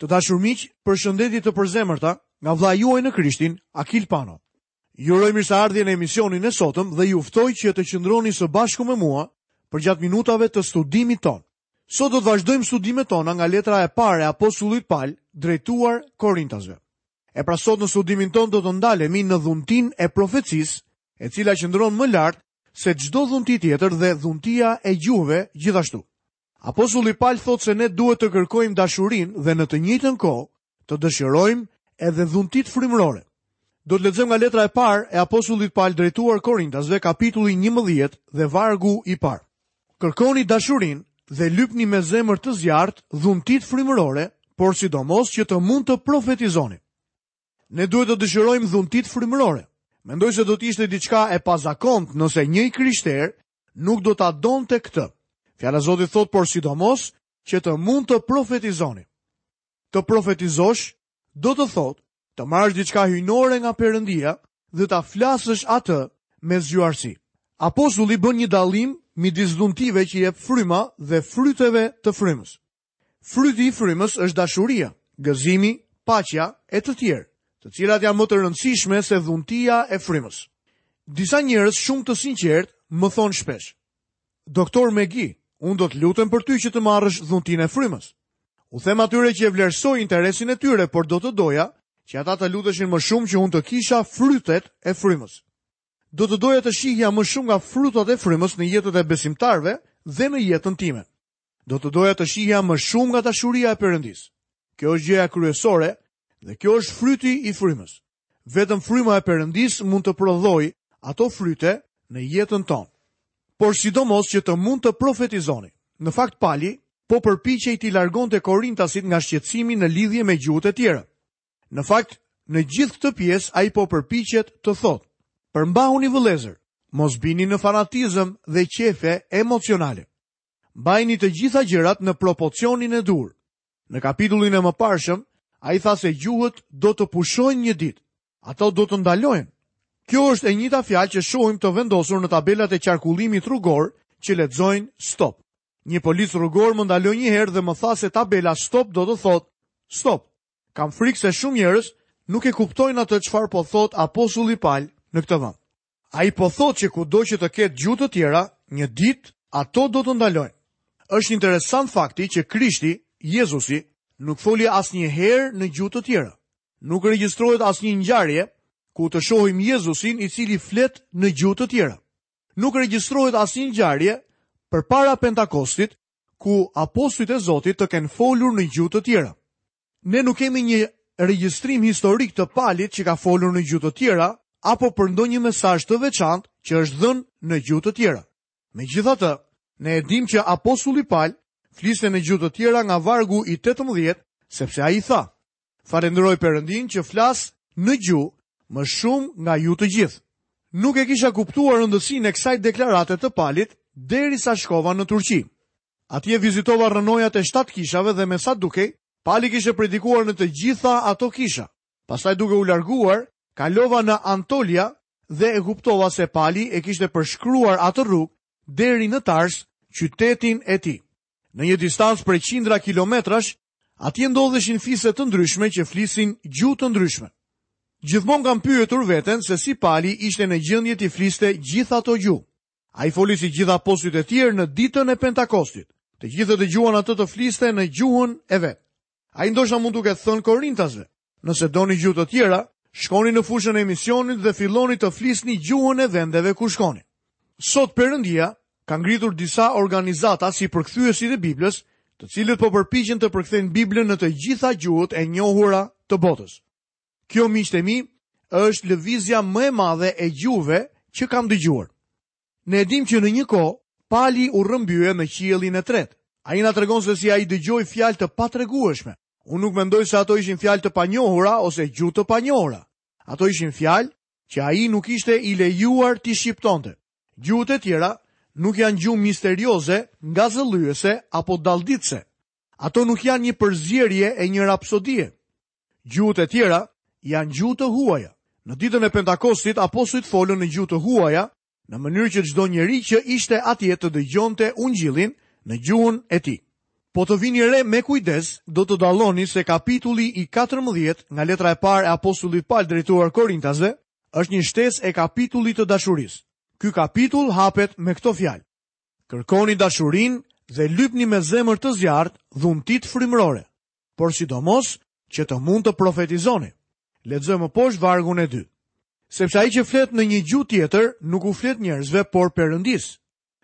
Të dashur miq, përshëndetje të përzemërta nga vëllai juaj në Krishtin, Akil Pano. Ju uroj mirëseardhje në emisionin e sotëm dhe ju ftoj që të qëndroni së bashku me mua përgjatë minutave të studimit tonë. Sot do të vazhdojmë studimet tona nga letra e parë e apostullit Pal drejtuar Korintasve. E pra sot në studimin tonë do të ndalemi në dhuntinë e profecisë, e cila qëndron më lart se çdo dhunti tjetër dhe dhuntia e gjuhëve gjithashtu. Apostulli Pal thotë se ne duhet të kërkojmë dashurinë dhe në të njëjtën kohë të dëshirojmë edhe dhuntitë frymërore. Do të lexojmë nga letra e parë e apostullit Pal drejtuar Korintasve, kapitulli 11 dhe vargu i parë. Kërkoni dashurinë dhe lypni me zemër të zjarrtë dhuntitë frymërore, por sidomos që të mund të profetizoni. Ne duhet të dëshirojmë dhuntitë frymërore. Mendoj se do të ishte diçka e pazakontë nëse një i krishterë nuk do ta donte këtë. Fjala e Zotit thotë por sidomos që të mund të profetizoni. Të profetizosh do të thotë të marrësh diçka hyjnore nga Perëndia dhe ta flasësh atë me zgjuarsi. Apostulli bën një dallim midis dhuntive që jep fryma dhe fryteve të frymës. Fryti i frymës është dashuria, gëzimi, paqja e të tjerë, të cilat janë më të rëndësishme se dhuntia e frymës. Disa njerëz shumë të sinqertë më thonë shpesh: Doktor Megi, unë do të lutem për ty që të marrësh dhuntinë e frymës. U them atyre që e vlerësoj interesin e tyre, por do të doja që ata të luteshin më shumë që unë të kisha frytet e frymës. Do të doja të shihja më shumë nga frutat e frymës në jetët e besimtarëve dhe në jetën time. Do të doja të shihja më shumë nga dashuria e Perëndisë. Kjo është gjëja kryesore dhe kjo është fryti i frymës. Vetëm fryma e Perëndisë mund të prodhojë ato fryte në jetën tonë. Por sidomos që të mund të profetizoni. Në fakt Pali po përpiqej t'i largonte Korintasit nga shqetësimi në lidhje me gjuhët e tjera. Në fakt, në gjithë këtë pjesë ai po përpiqet të thotë: Përmbahuni vëllezër, mos bini në fanatizëm dhe qejfe emocionale. Mbajini të gjitha gjërat në proporcionin e duhur. Në kapitullin e mëparshëm, ai tha se gjuhët do të pushojnë një ditë. Ato do të ndalojnë. Kjo është e njëjta fjalë që shohim të vendosur në tabelat e qarkullimit rrugor që lexojnë stop. Një polic rrugor më ndaloi një herë dhe më tha se tabela stop do të thotë stop. Kam frikë se shumë njerëz nuk e kuptojnë atë çfarë po thotë apostulli Pal në këtë vend. Ai po thotë që kudo që të ketë gjuhë të tjera, një ditë ato do të ndalojnë. Është interesant fakti që Krishti, Jezusi, nuk foli asnjëherë në gjuhë të tjera. Nuk regjistrohet asnjë ngjarje ku të shohim Jezusin i cili flet në gjuhë të tjera. Nuk regjistrohet asnjë ngjarje përpara Pentakostit ku apostujt e Zotit të kenë folur në gjuhë të tjera. Ne nuk kemi një regjistrim historik të Palit që ka folur në gjuhë të tjera apo për ndonjë mesazh të veçantë që është dhënë në gjuhë të tjera. Megjithatë, ne e dimë që apostulli Pal fliste në gjuhë të tjera nga vargu i 18, sepse ai tha: Falënderoj Perëndinë që flas në gjuhë më shumë nga ju të gjithë. Nuk e kisha kuptuar rëndësinë e kësaj deklarate të Palit derisa shkova në Turqi. Atje vizitova rrënojat e shtatë kishave dhe me sa dukej, Pali kishte predikuar në të gjitha ato kisha. Pastaj duke u larguar, kalova në Anatolia dhe e kuptova se Pali e kishte përshkruar atë rrugë deri në Tars, qytetin e tij. Në një distancë prej qindra kilometrash, atje ndodheshin fise të ndryshme që flisin gjuhë të ndryshme. Gjithmonë kam pyetur veten se si Pali ishte në gjendje t'i fliste gjithë ato gjuhë. Ai foli si gjithë apostujt e tjerë në ditën e Pentakostit. Të gjithë e dëgjuan atë të fliste në gjuhën e vet. Ai ndoshta mund t'u ketë thënë Korintasve, nëse doni gjuhë të tjera, shkoni në fushën e misionit dhe filloni të flisni gjuhën e vendeve ku shkoni. Sot Perëndia ka ngritur disa organizata si përkthyesit e Biblës, të cilët po përpiqen të përkthejnë Biblën në të gjitha gjuhët e njohura të botës. Kjo miqtë e mi është lëvizja më e madhe e gjuhëve që kam dëgjuar. Ne e dimë që në një kohë Pali u rrëmbye në qiellin e tretë. Ai na tregon se si ai dëgjoi fjalë të patregueshme. Unë nuk mendoj se ato ishin fjalë të panjohura ose gjuhë të panjohura. Ato ishin fjalë që ai nuk ishte i lejuar t'i shqiptonte. Gjuhët e tjera nuk janë gjuhë misterioze, ngazëllyese apo dalldisëse. Ato nuk janë një përzierje e një rapsodie. Gjuhët e tjera janë gjuhë të huaja. Në ditën e Pentakostit, apostujt folën në gjuhë të huaja, në mënyrë që çdo njeri që ishte atje të dëgjonte ungjillin në gjuhën e tij. Po të vini re me kujdes, do të dalloni se kapitulli i katërmbëdhjetë nga letra e parë e apostullit Pal drejtuar Korintasve është një shtesë e kapitullit të dashurisë. Ky kapitull hapet me këto fjalë: Kërkoni dashurinë dhe lypni me zemër të zjarrtë dhuntitë frymërore. por sidomos që të mund të profetizoni. Lexojmë më poshtë vargun e dytë. Sepse ai që flet në një gjuhë tjetër nuk u flet njerëzve, por Perëndisë,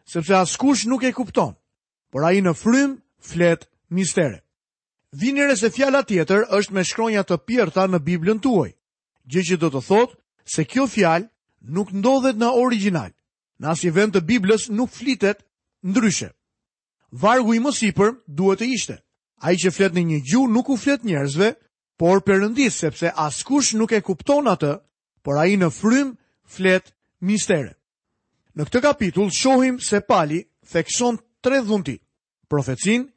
sepse askush nuk e kupton. Por ai në frymë flet mistere. Vini re se fjala tjetër është me shkronja të pjerrëta në Biblën tuaj, gjë që do të thotë se kjo fjalë nuk ndodhet në origjinal. Në asnjë vend të Biblës nuk flitet ndryshe. Vargu i mësipër duhet të ishte, Ai që flet në një gjuhë nuk u flet njerëzve, por Perëndisë, sepse askush nuk e kupton atë, por ai në frymë flet mistere. Në këtë kapitull shohim se Pali thekson tre dhunti, profecinë,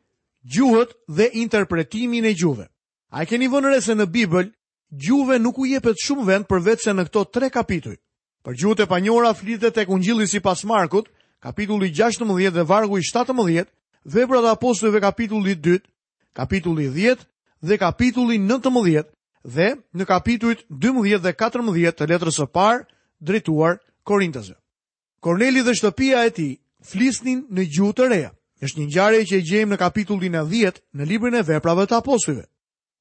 gjuhët dhe interpretimin e gjuhëve. A e keni vënë re se në Bibël gjuhëve nuk u jepet shumë vend përveçse në këto tre kapituj. Për gjuhët e panjohura flitet tek Ungjilli sipas Markut, kapitulli 16 dhe vargu i 17, Veprat e Apostujve kapitulli 2, kapitulli 10 dhe kapitulli 19 dhe në kapitujt 12 dhe 14 të letrës së parë drejtuar Korintasve. Korneli dhe shtëpia e tij flisnin në gjuhë të reja. Është një ngjarje që e gjejmë në kapitullin e 10 në librin e Veprave të Apostujve.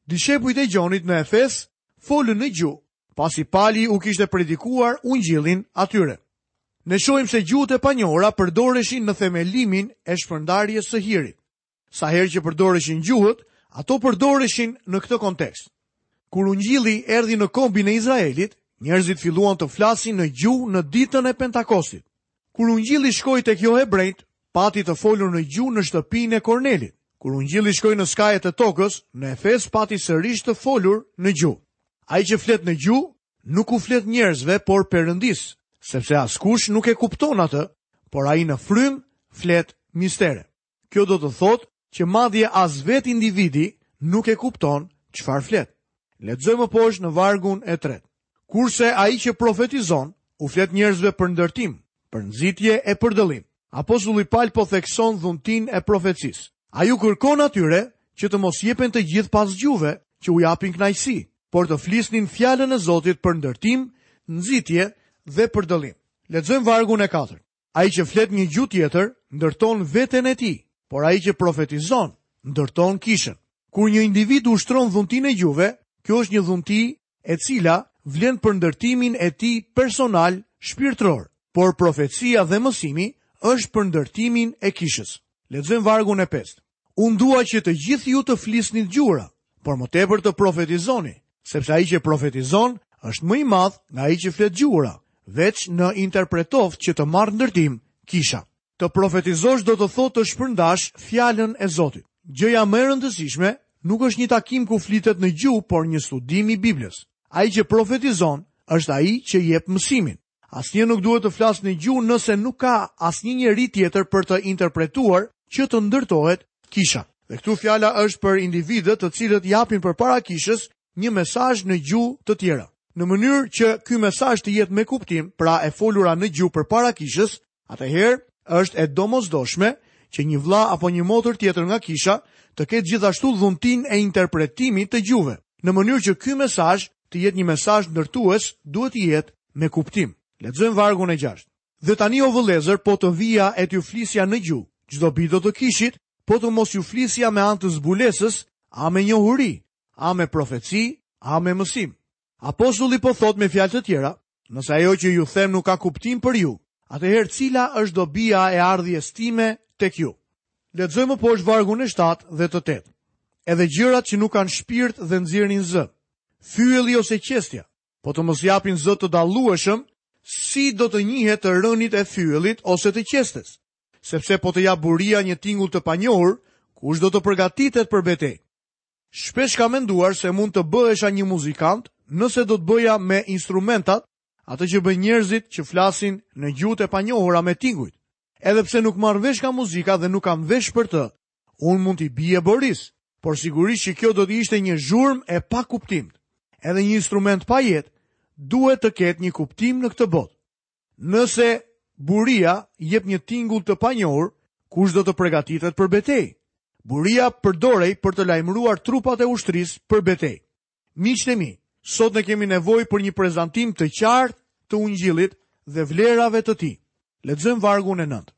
Dishepujt e Gjonit në Efes folën në gjuhë, pasi Pali u kishte predikuar ungjillin atyre. Ne shohim se gjuhët e panjohura përdoreshin në themelimin e shpërndarjes së hirit. Sa herë që përdoreshin gjuhët, ato përdoreshin në këtë kontekst. Kur ungjilli erdhi në kombin e Izraelit, njerëzit filluan të flasin në gjuhë në ditën e Pentakostit. Kur ungjilli shkoi tek johebrenjtë, pati të folur në gjuhë në shtëpinë e Kornelit. Kur ungjilli shkoi në skajet e tokës, në Efes pati sërisht të folur në gjuhë. Ai që flet në gjuhë, nuk u flet njerëzve, por Perëndisë, sepse askush nuk e kupton atë, por ai në frymë flet mistere. Kjo do të thotë që madje as vetë individi nuk e kupton çfarë flet. Lexojmë më poshtë në vargun e tretë. Kurse ai që profetizon u flet njerëzve për ndërtim, për nxitje e përdëllim. Apostulli Pal po thekson dhuntinë e profecisë. Ai u kërkon atyre që të mos jepen të gjithë pas gjuhëve që u japin kënaqësi, por të flisnin fjalën e Zotit për ndërtim, nxitje dhe përdëllim. Lexojmë vargun e katërt. Ai që flet një gjuhë tjetër, ndërton veten e tij, por ai që profetizon, ndërton kishën. Kur një individ ushtron dhuntinë e gjuhëve, kjo është një dhunti e cila vlen për ndërtimin e tij personal shpirtëror, por profecia dhe mësimi është për ndërtimin e kishës. Lexojmë vargun e pestë. Unë dua që të gjithë ju të flisnit gjuhëra, por më tepër të profetizoni, sepse ai që profetizon është më i madh nga ai që flet gjuhëra, veç në interpretoftë që të marrë ndërtim kisha. Të profetizosh do të thotë të shpërndash fjalën e Zotit. Gjëja më e rëndësishme nuk është një takim ku flitet në gjuhë, por një studim i Biblës. Ai që profetizon është ai që jep mësimin. Asnjë nuk duhet të flasë në gjuhë nëse nuk ka asnjë njeri tjetër për të interpretuar që të ndërtohet kisha. Dhe këtu fjala është për individët të cilët japin përpara kishës një mesazh në gjuhë të tjera. Në mënyrë që ky mesazh të jetë me kuptim, pra e folura në gjuhë përpara kishës, Atëherë, është e domosdoshme që një vëlla apo një motër tjetër nga kisha të ketë gjithashtu dhuntinë e interpretimit të gjuhëve, në mënyrë që ky mesazh të jetë një mesazh ndërtues, duhet të jetë me kuptim. Lexojmë vargun e 6. Dhe tani o vëllezër, po të vija e t'ju flisja në gjuhë, ç'dobi do të kishit, po të mos ju flisja me anë të zbulesës, a me njohuri, a me profeci, a me mësim. Apostulli po thotë me fjalë të tjera, nëse ajo që ju them nuk ka kuptim për ju, atëherë cila është dobia e ardhjes time tek ju? Lexojmë më poshtë vargun e 7 dhe të 8. Edhe gjërat që nuk kanë shpirt dhe nxjerrin zë, fyelli ose qestja, po të mos japin zë të dallueshëm, si do të njihet të rënit e fyellit ose të qestes, sepse po të japë buria një tingull të panjohur, kush do të përgatitet për betejë. Shpesh kam menduar se mund të bëhesha një muzikant nëse do të bëja me instrumentat atë që bëjnë njerëzit që flasin në gjuhët e panjohura me tingujt. Edhe pse nuk marr vesh nga muzika dhe nuk kam vesh për të, unë mund t'i bie borisë, por sigurisht që kjo do të ishte një zhurmë e pakuptimtë. Edhe një instrument pa jetë duhet të ketë një kuptim në këtë botë. Nëse buria jep një tingull të panjohur, kush do të përgatitet për betejë? Buria përdorej për të lajmëruar trupat e ushtrisë për betejë. Miqtë e mi, sot ne kemi nevojë për një prezantim të qartë të ungjillit dhe vlerave të tij. Lexojmë vargun e 9.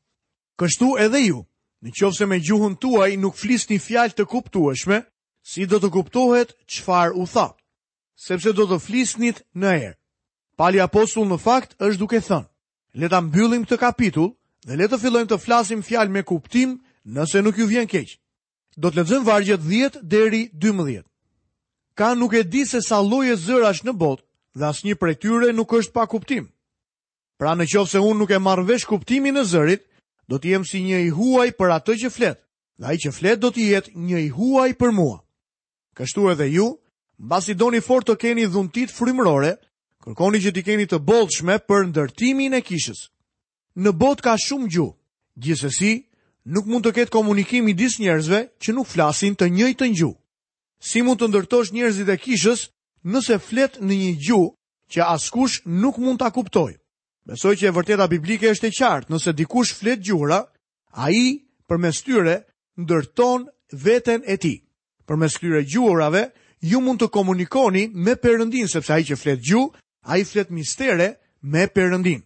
Kështu edhe ju, në qoftë se me gjuhën tuaj nuk flisni fjalë të kuptueshme, si do të kuptohet çfarë u tha. Sepse do të flisnit në erë. Pali apostull në fakt është duke thënë, le ta mbyllim këtë kapitull dhe le të fillojmë të flasim fjalë me kuptim nëse nuk ju vjen keq. Do të lexojmë vargjet 10 deri 12. Ka nuk e di se sa lloje zërash në botë dhe asnjë prej tyre nuk është pa kuptim. Pra në qoftë se unë nuk e marr vesh kuptimin e zërit, do të jem si një i huaj për atë që flet, dhe ai që flet do të jetë një i huaj për mua. Kështu edhe ju, mbasi doni fort të keni dhuntitë frymërore, kërkoni që t'i keni të bollshme për ndërtimin e kishës. Në botë ka shumë gjuhë. Gjithsesi, nuk mund të ketë komunikim midis njerëzve që nuk flasin të njëjtën gjuhë. Si mund të ndërtosh njerëzit e kishës nëse flet në një gjuhë që askush nuk mund ta kuptojë? Besoj që e vërteta biblike është e qartë, nëse dikush flet gjuhëra, Ai, përmes tyre, ndërton veten e tij. Përmes këtyre gjuhërave, ju mund të komunikoni me Perëndinë, sepse ai që flet gjuhë, ai flet mistere me Perëndinë.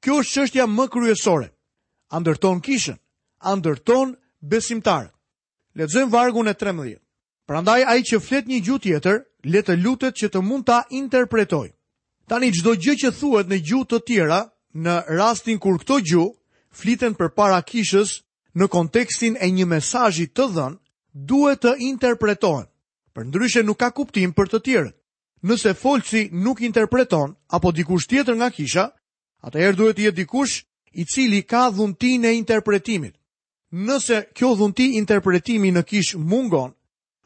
Kjo është çështja më kryesore. A ndërton kishën? A ndërton besimtarët? Lexojmë vargun e trembëdhjetë. Prandaj ai që flet një gjuhë tjetër, le të lutet që të mund ta interpretojë. Tani çdo gjë që thuhet në gjuhë të tjera, në rastin kur këto gjuhë fliten përpara kishës në kontekstin e një mesazhi të dhënë, duhet të interpretohen. Përndryshe nuk ka kuptim për të tjerët. Nëse folësi nuk interpreton apo dikush tjetër nga kisha, atëherë duhet të jetë dikush i cili ka dhuntinë e interpretimit. Nëse kjo dhunti interpretimi në kishë mungon,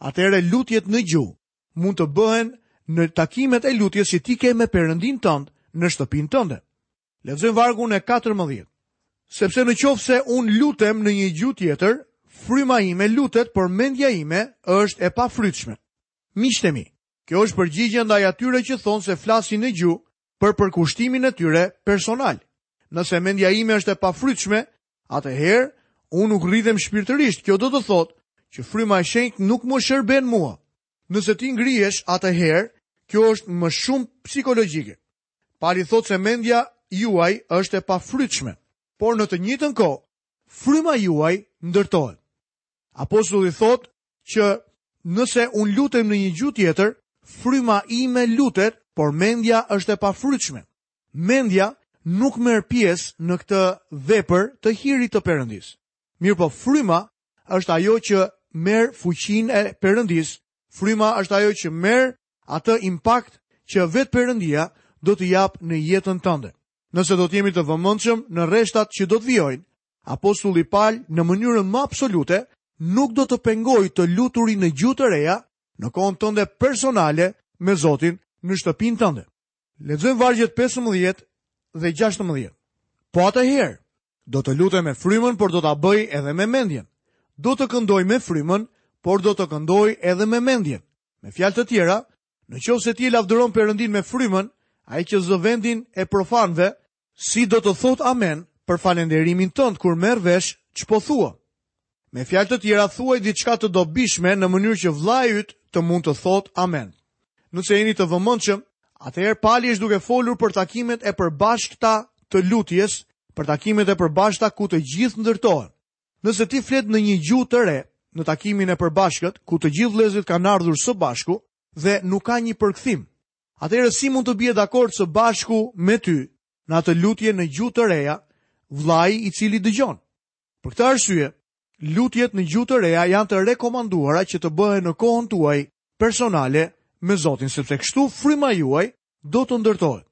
atëherë lutjet në gjuhë mund të bëhen në takimet e lutjes që ti ke me Perëndinë tënd në shtëpinë tënde. Lexojmë vargun e 14. Sepse në qoftë se unë lutem në një gjuhë tjetër, fryma ime lutet, por mendja ime është e pafrytshme. Miqtë e mi, kjo është përgjigjja ndaj atyre që thonë se flasin në gjuhë për përkushtimin e tyre personal. Nëse mendja ime është e pafrytshme, atëherë unë nuk rritem shpirtërisht. Kjo do të thotë që fryma e shenjtë nuk më shërben mua. Nëse ti ngrihesh, atëherë kjo është më shumë psikologjike. Pali thotë se mendja juaj është e pafrytshme. Por në të njëjtën kohë, fryma juaj ndërtohet. Apostulli thotë që nëse unë lutem në një gjuhë tjetër, fryma ime lutet, por mendja është e pafrytshme. Mendja nuk merr pjesë në këtë vepër të hirit të Perëndisë. Mirëpo fryma është ajo që merr fuqinë e Perëndisë, fryma është ajo që merr atë impakt që vetë Perëndia do të japë në jetën tënde. Nëse do të jemi të vëmendshëm në rreshtat që do të vijojnë, apostulli Pal në mënyrën më absolute nuk do të pengojë të luturin në gjuhë të reja në kohën tënde personale me Zotin në shtëpinë tënde. Lexojmë vargjet 15 dhe 16. Po atëherë, do të lutem me frymën, por do ta bëj edhe me mendjen. Do të këndoj me frymën, por do të këndoj edhe me mendjen. Me fjalë të tjera, në qoftë se ti e lavdëron Perëndinë me frymën, ai që zë vendin e profanëve, Si do të thotë amen për falënderimin tënd kur merr vesh ç'po thua? Me fjalë të tjera thuaj diçka të dobishme në mënyrë që vllai yt të mund të thotë amen. Nëse jeni të vëmendshëm, atëherë Pali është duke folur për takimet e përbashkëta të lutjes, për takimet e përbashkëta ku të gjithë ndërtohen. Nëse ti flet në një gjuhë të re, në takimin e përbashkët, ku të gjithë vëllezërit kanë ardhur së bashku dhe nuk ka një përkthim, Atëherë si mund të bie dakord së bashku me ty në atë lutje në gjuhë të reja, vëllai i cili dëgjon? Për këtë arsye, lutjet në gjuhë të reja janë të rekomanduara që të bëhen në kohën tuaj personale me Zotin, sepse kështu fryma juaj do të ndërtohet.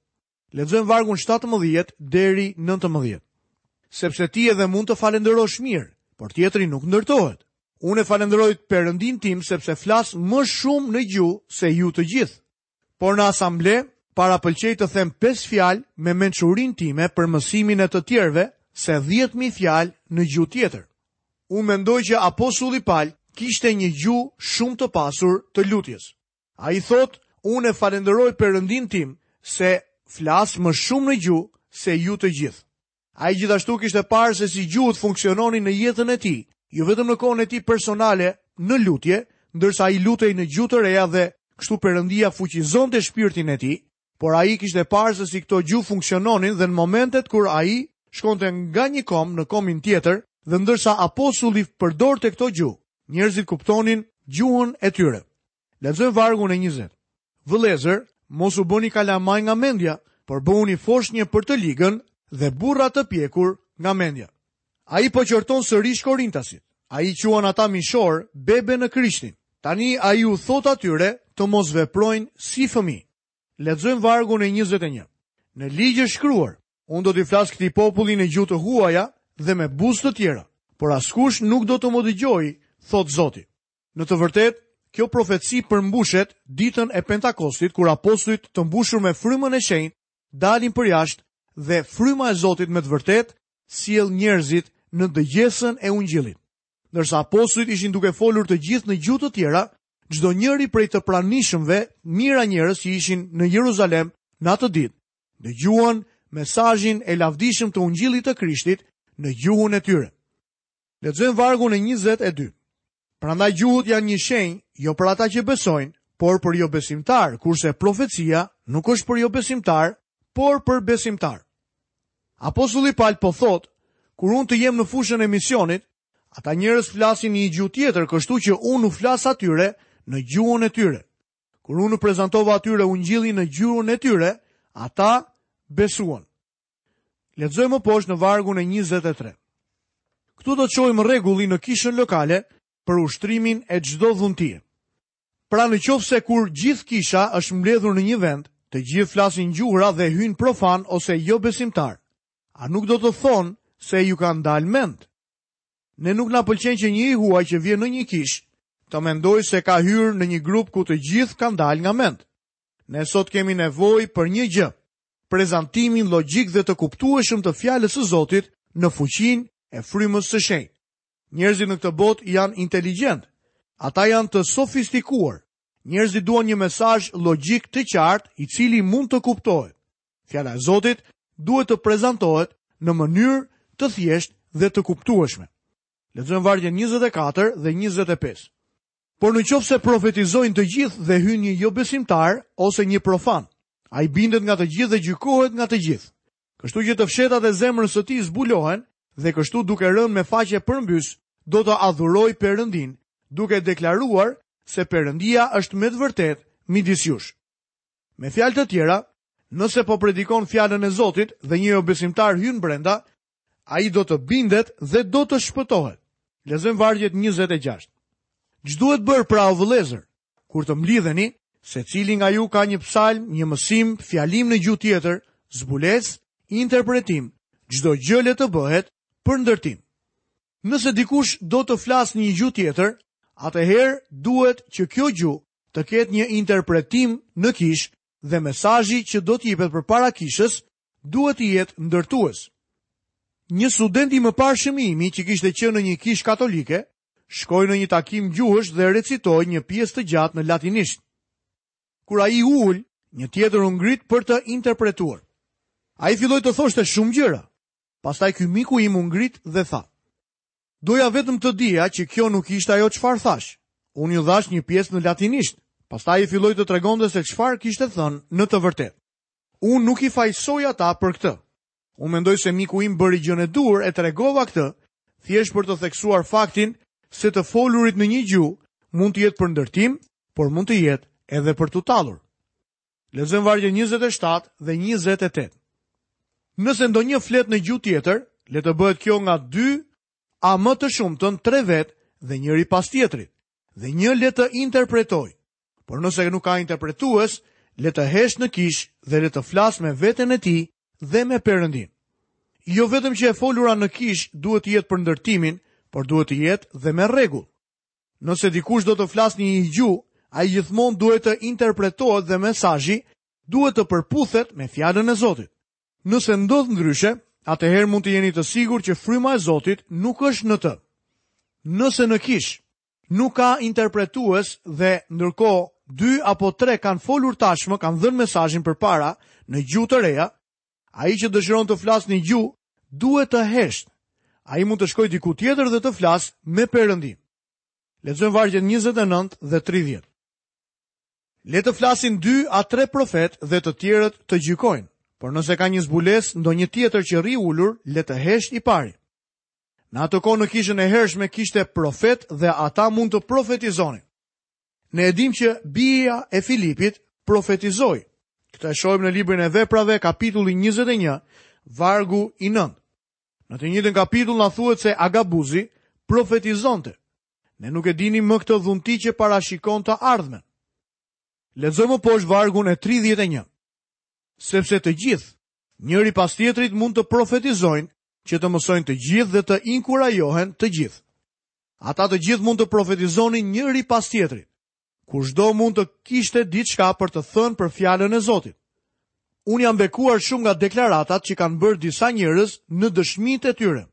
Lexojmë vargun 17 deri nëntëmbëdhjetë. Sepse ti edhe mund të falënderosh mirë, por tjetri nuk ndërtohet. Unë e falënderoj Perëndinë tim sepse flas më shumë në gjuhë se ju të gjithë. Por në asamble, parapëlqej të them pesë fjalë me mençurinë time për mësimin e të tjerëve se 10000 fjalë në gjuhë tjetër. Unë mendoj që apostulli Pal kishte një gjuhë shumë të pasur të lutjes. Ai thotë, Unë e falënderoj Perëndinë tim se flas më shumë në gjuhë se ju të gjithë. Ai gjithashtu kishte parë se si gjuhët funksiononin në jetën e tij, jo vetëm në kohën e tij personale në lutje, ndërsa ai lutej në gjuhë të reja dhe kështu Perëndia fuqizonte shpirtin e tij, Por ai kishte parë se si këto gjuhë funksiononin dhe në momentet kur ai shkonte nga një komb në kombin tjetër dhe ndërsa apostulli përdorte këto gjuhë, njerëzit kuptonin gjuhën e tyre. Lexojmë vargun e 20. Vëllezër, mos u bëni kalamaj nga mendja, por bëhuni foshnje për të ligën dhe burra të pjekur nga mendja. Ai po qorton sërish korintasit. Ai i quan ata mishorë, bebe në Krishtin. Tani ai u thotë atyre të mos veprojnë si fëmijë. Lexojmë vargun e njëzet e një. Në Ligj është shkruar, Unë do t'i flas këtij populli në gjuhë të huaja dhe me buzë të tjera, por askush nuk do të më dëgjojë, thotë Zoti. Në të vërtetë, kjo profeci përmbushet ditën e Pentakostit kur apostujt të mbushur me Frymën e Shenjtë dalin përjashtë dhe fryma e Zotit me të vërtetë sjell njerëzit në dëgjesën e ungjillit. Ndërsa apostujt ishin duke folur të gjithë në gjuhë të tjera, çdonjëri prej të pranishmëve, mijëra njerëz që ishin në Jeruzalem në atë ditë, dëgjuan mesazhin e lavdishëm të ungjillit të Krishtit në gjuhën e tyre. Lexojmë vargun e njëzet e dy. Prandaj gjuhët janë një shenjë, jo për ata që besojnë, por për jobesimtarë, kurse profecia nuk është për jobesimtarë, por për besimtarë. Apostulli Pal po thotë, kur unë të jem në fushën e misionit, ata njerëz flasin një gjuhë tjetër, kështu që unë u flas atyre në gjuhën e tyre. Kur unë u prezantova atyre ungjillin në gjuhën e tyre, ata besuan. Lexojmë poshtë në vargun e 23. Këtu do të shohim rregullin në kishën lokale për ushtrimin e çdo dhuntie. Pra në qoftë se kur gjithë kisha është mbledhur në një vend, të gjithë flasin gjuhra dhe hyjnë profanë ose jobesimtarë. A nuk do të thonë se ju kanë dalë mendtë? Ne nuk na pëlqen që një i huaj që vjen në një kishë të mendojë se ka hyrë në një grup ku të gjithë kanë dalë nga mendtë. Ne sot kemi nevojë për një gjë, prezantimin logjik dhe të kuptueshëm të Fjalës së Zotit në fuqinë e Frymës së Shenjtë. Njerëzit në këtë botë janë inteligjentë. Ata janë të sofistikuar. Njerëzit duan një mesazh logjik të qartë, i cili mund të kuptohet. Fjala e Zotit duhet të prezantohet në mënyrë të thjeshtë dhe të kuptueshme. Lexojmë vargjet 24 dhe 25. Por në qoftë se profetizojnë të gjithë dhe hyn një jobesimtar ose një profan, ai bindet nga të gjithë dhe gjykohet nga të gjithë. Kështu që të fshehtat e zemrës së tij zbulohen dhe kështu duke rënë me faqe përmbys, do të adhurojë Perëndinë, duke deklaruar se Perëndia është me të vërtetë midis jush. Me fjalë të tjera, nëse po predikon fjalën e Zotit dhe një jobesimtar hyn brenda, Ai do të bindet dhe do të shpëtohet. Lexojmë vargun 26. Ç'duhet bërë pra o vëllezër, kur të mblidheni, secili nga ju ka një psalm, një mësim, fjalim në gjuhë tjetër, zbulesë, interpretim, çdo gjë le të bëhet për ndërtim. Nëse dikush do të flasë në një gjuhë tjetër, atëherë duhet që kjo gjuhë të ketë një interpretim në kishë dhe mesazhi që do t'jipet përpara kishës duhet të jetë ndërtues. Një student i mëparshëm i imi që kishte qenë në një kishë katolike, shkoi në një takim gjuhësh dhe recitoi një pjesë të gjatë në latinisht. Kur ai u ul, një tjetër u ngrit për të interpretuar. Ai filloi të thoshte shumë gjëra. Pastaj ky miku im u ngrit dhe tha: Doja vetëm të dija që kjo nuk ishte ajo çfarë thashë. Unë ju dhashë një pjesë në latinisht. Pastaj ai filloi të tregonte se çfarë kishte thënë në të vërtetë. Unë nuk i fajësoj ata për këtë. Unë mendoj se miku im bëri gjënë e duhur. E tregova këtë thjesht për të theksuar faktin se të folurit në një gjuhë mund të jetë për ndërtim, por mund të jetë edhe për t'u tallur. Lexojmë vargjet 27 dhe 28. Nëse ndonjë flet në gjuhë tjetër, le të bëhet kjo nga dy a më të shumtën tre vetë dhe njëri pas tjetrit, dhe një le të interpretojë. Por nëse nuk ka interpretues, le të hesht në kishë dhe le të flasë me veten e tij dhe me Perëndinë. Jo vetëm që e folura në kishë duhet të jetë për ndërtimin, por duhet të jetë dhe me rregull. Nëse dikush do të flasë në gjuhë, ai gjithmonë duhet të interpretohet dhe mesazhi duhet të përputhet me fjalën e Zotit. Nëse ndodh ndryshe, atëherë mund të jeni të sigurt që fryma e Zotit nuk është në të. Nëse në kishë, Nuk ka interpretues dhe ndërkohë dy apo tre kanë folur tashmë, kanë dhënë mesazhin përpara në gjuhë të reja. Ai që dëshiron të flasë në gjuhë duhet të heshtë. Ai mund të shkojë diku tjetër dhe të flasë me Perëndinë. Lexojmë vargjet 29 dhe 30. Le të flasin dy a tre profetë dhe të tjerët të gjykojnë, por nëse ka një zbulesë ndonjë tjetër që rri ulur, le të heshtë i pari. Në atë kohë në kishën e hershme kishte profetë dhe ata mund të profetizonin. Ne e dimë që bija e Filipit profetizoi. Këtë e shohim në librin e Veprave, kapitulli 21, vargu i 9. Në të njëjtin kapitull na thuhet se Agabuzi profetizonte. Ne nuk e dinim më këtë dhunti që parashikon të ardhmen. Lexojmë poshtë vargun e 31. Sepse të gjithë, Njëri pas tjetrit mund të profetizojnë që të mësojnë të gjithë dhe të inkurajohen të gjithë. Ata të gjithë mund të profetizonin njëri pas tjetrit. Kushdo mund të kishte diçka për të thënë për fjalën e Zotit. Unë jam bekuar shumë nga deklaratat që kanë bërë disa njerëz në dëshmitë e tyre.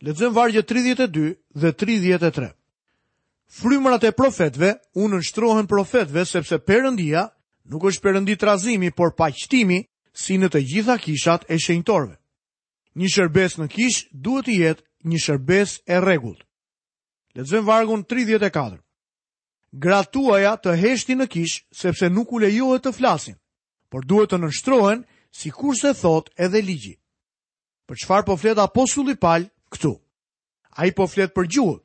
Lexojmë vargjet 32 dhe 33. Frymërat e profetëve u nënshtrohen profetëve sepse Perëndia nuk është perëndi trazimi, por paqtimi si në të gjitha kishat e shenjtorëve. Një shërbesë në kishë duhet të jetë një shërbesë e rregullt. Lexojmë vargun 34. Gratë tuaja të heshtin në kishë sepse nuk u lejohet të flasin, por duhet të nënshtrohen sikurse thotë edhe ligji. Për çfarë po flet apostulli Pal këtu? Ai po flet për gjuhët.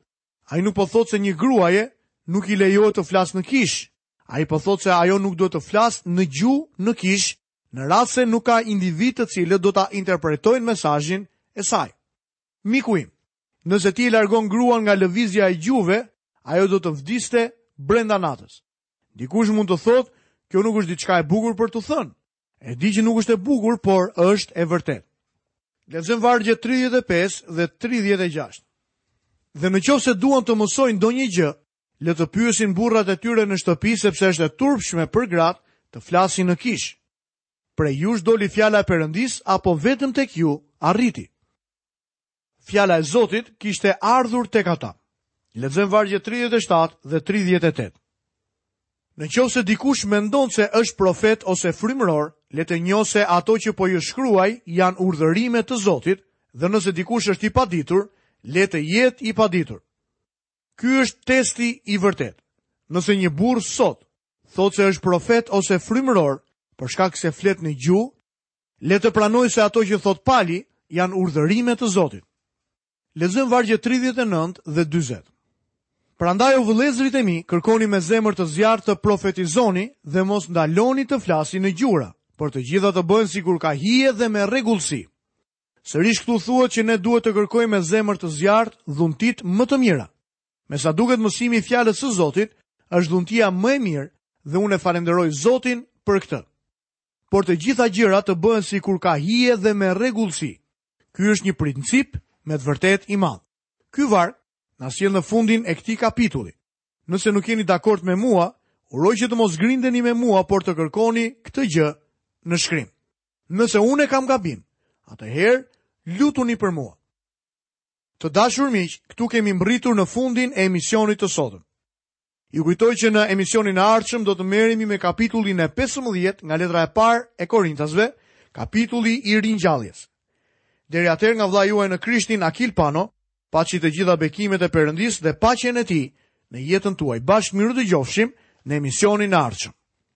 Ai nuk po thotë se një gruaje nuk i lejohet të flasë në kishë. Ai po thotë se ajo nuk duhet të flasë në gjuhë në kishë, në rast se nuk ka individë të cilët do ta interpretojnë mesazhin e saj. Miku im, nëse ti e largon gruan nga lëvizja e gjuhëve, ajo do të vdiste brenda natës. Dikush mund të thotë, kjo nuk është diçka e bukur për t'u thënë. E di që nuk është e bukur, por është e vërtetë. Lexojmë vargjet 35 dhe 36. Dhe në qoftë se duan të mësojnë ndonjë gjë, le të pyesin burrat e tyre në shtëpi sepse është e turpshme për gratë të flasin në kishë. Prej jush doli fjala e Perëndisë apo vetëm tek ju arriti. Fjala e Zotit kishte ardhur tek ata. Lexojmë vargjet 37 dhe 38. Në qoftë se dikush mendon se është profet ose frymëror, le të njohë se ato që po ju shkruaj janë urdhërime të Zotit dhe nëse dikush është i paditur, le të jetë i paditur. Ky është testi i vërtetë. Nëse një burrë sot thotë se është profet ose frymëror, për shkak se flet në gjuhë, Le të pranojë se ato që thotë Pali janë urdhërime të Zotit. Lexojmë vargjet 39 dhe 40. Prandaj o vëllezërit e mi, kërkoni me zemër të zjarrtë të profetizoni dhe mos ndaloni të flasin në gjuhëra, por të gjitha të bëhen sikur ka hije dhe me rregullsi. Sërish këtu thuhet që ne duhet të kërkojmë me zemër të zjarrtë dhuntitë më të mira. Me sa duket mësimi i fjalës së Zotit është dhuntia më e mirë dhe unë e falenderoj Zotin për këtë. Por të gjitha gjërat të bëhen sikur ka hije dhe me rregullsi. Ky është një princip me të vërtetë i madh. Ky varg na sjell në fundin e këtij kapitulli. Nëse nuk jeni dakord me mua, uroj që të mos grindeni me mua, por të kërkoni këtë gjë në shkrim. Nëse unë e kam gabim, atëherë lutuni për mua. Të dashur miq, këtu kemi mbërritur në fundin e emisionit të sotëm. Ju kujtoj që në emisionin e ardhshëm do të merremi me kapitullin e 15 nga letra e parë e Korintasve, kapitulli i ringjalljes. Deri atëherë nga vëllai juaj në Krishtin Akil Pano, paçi të gjitha bekimet e Perëndisë dhe paqen e tij në jetën tuaj. Bashkë mirudëgjofshim në emisionin e ardhshëm.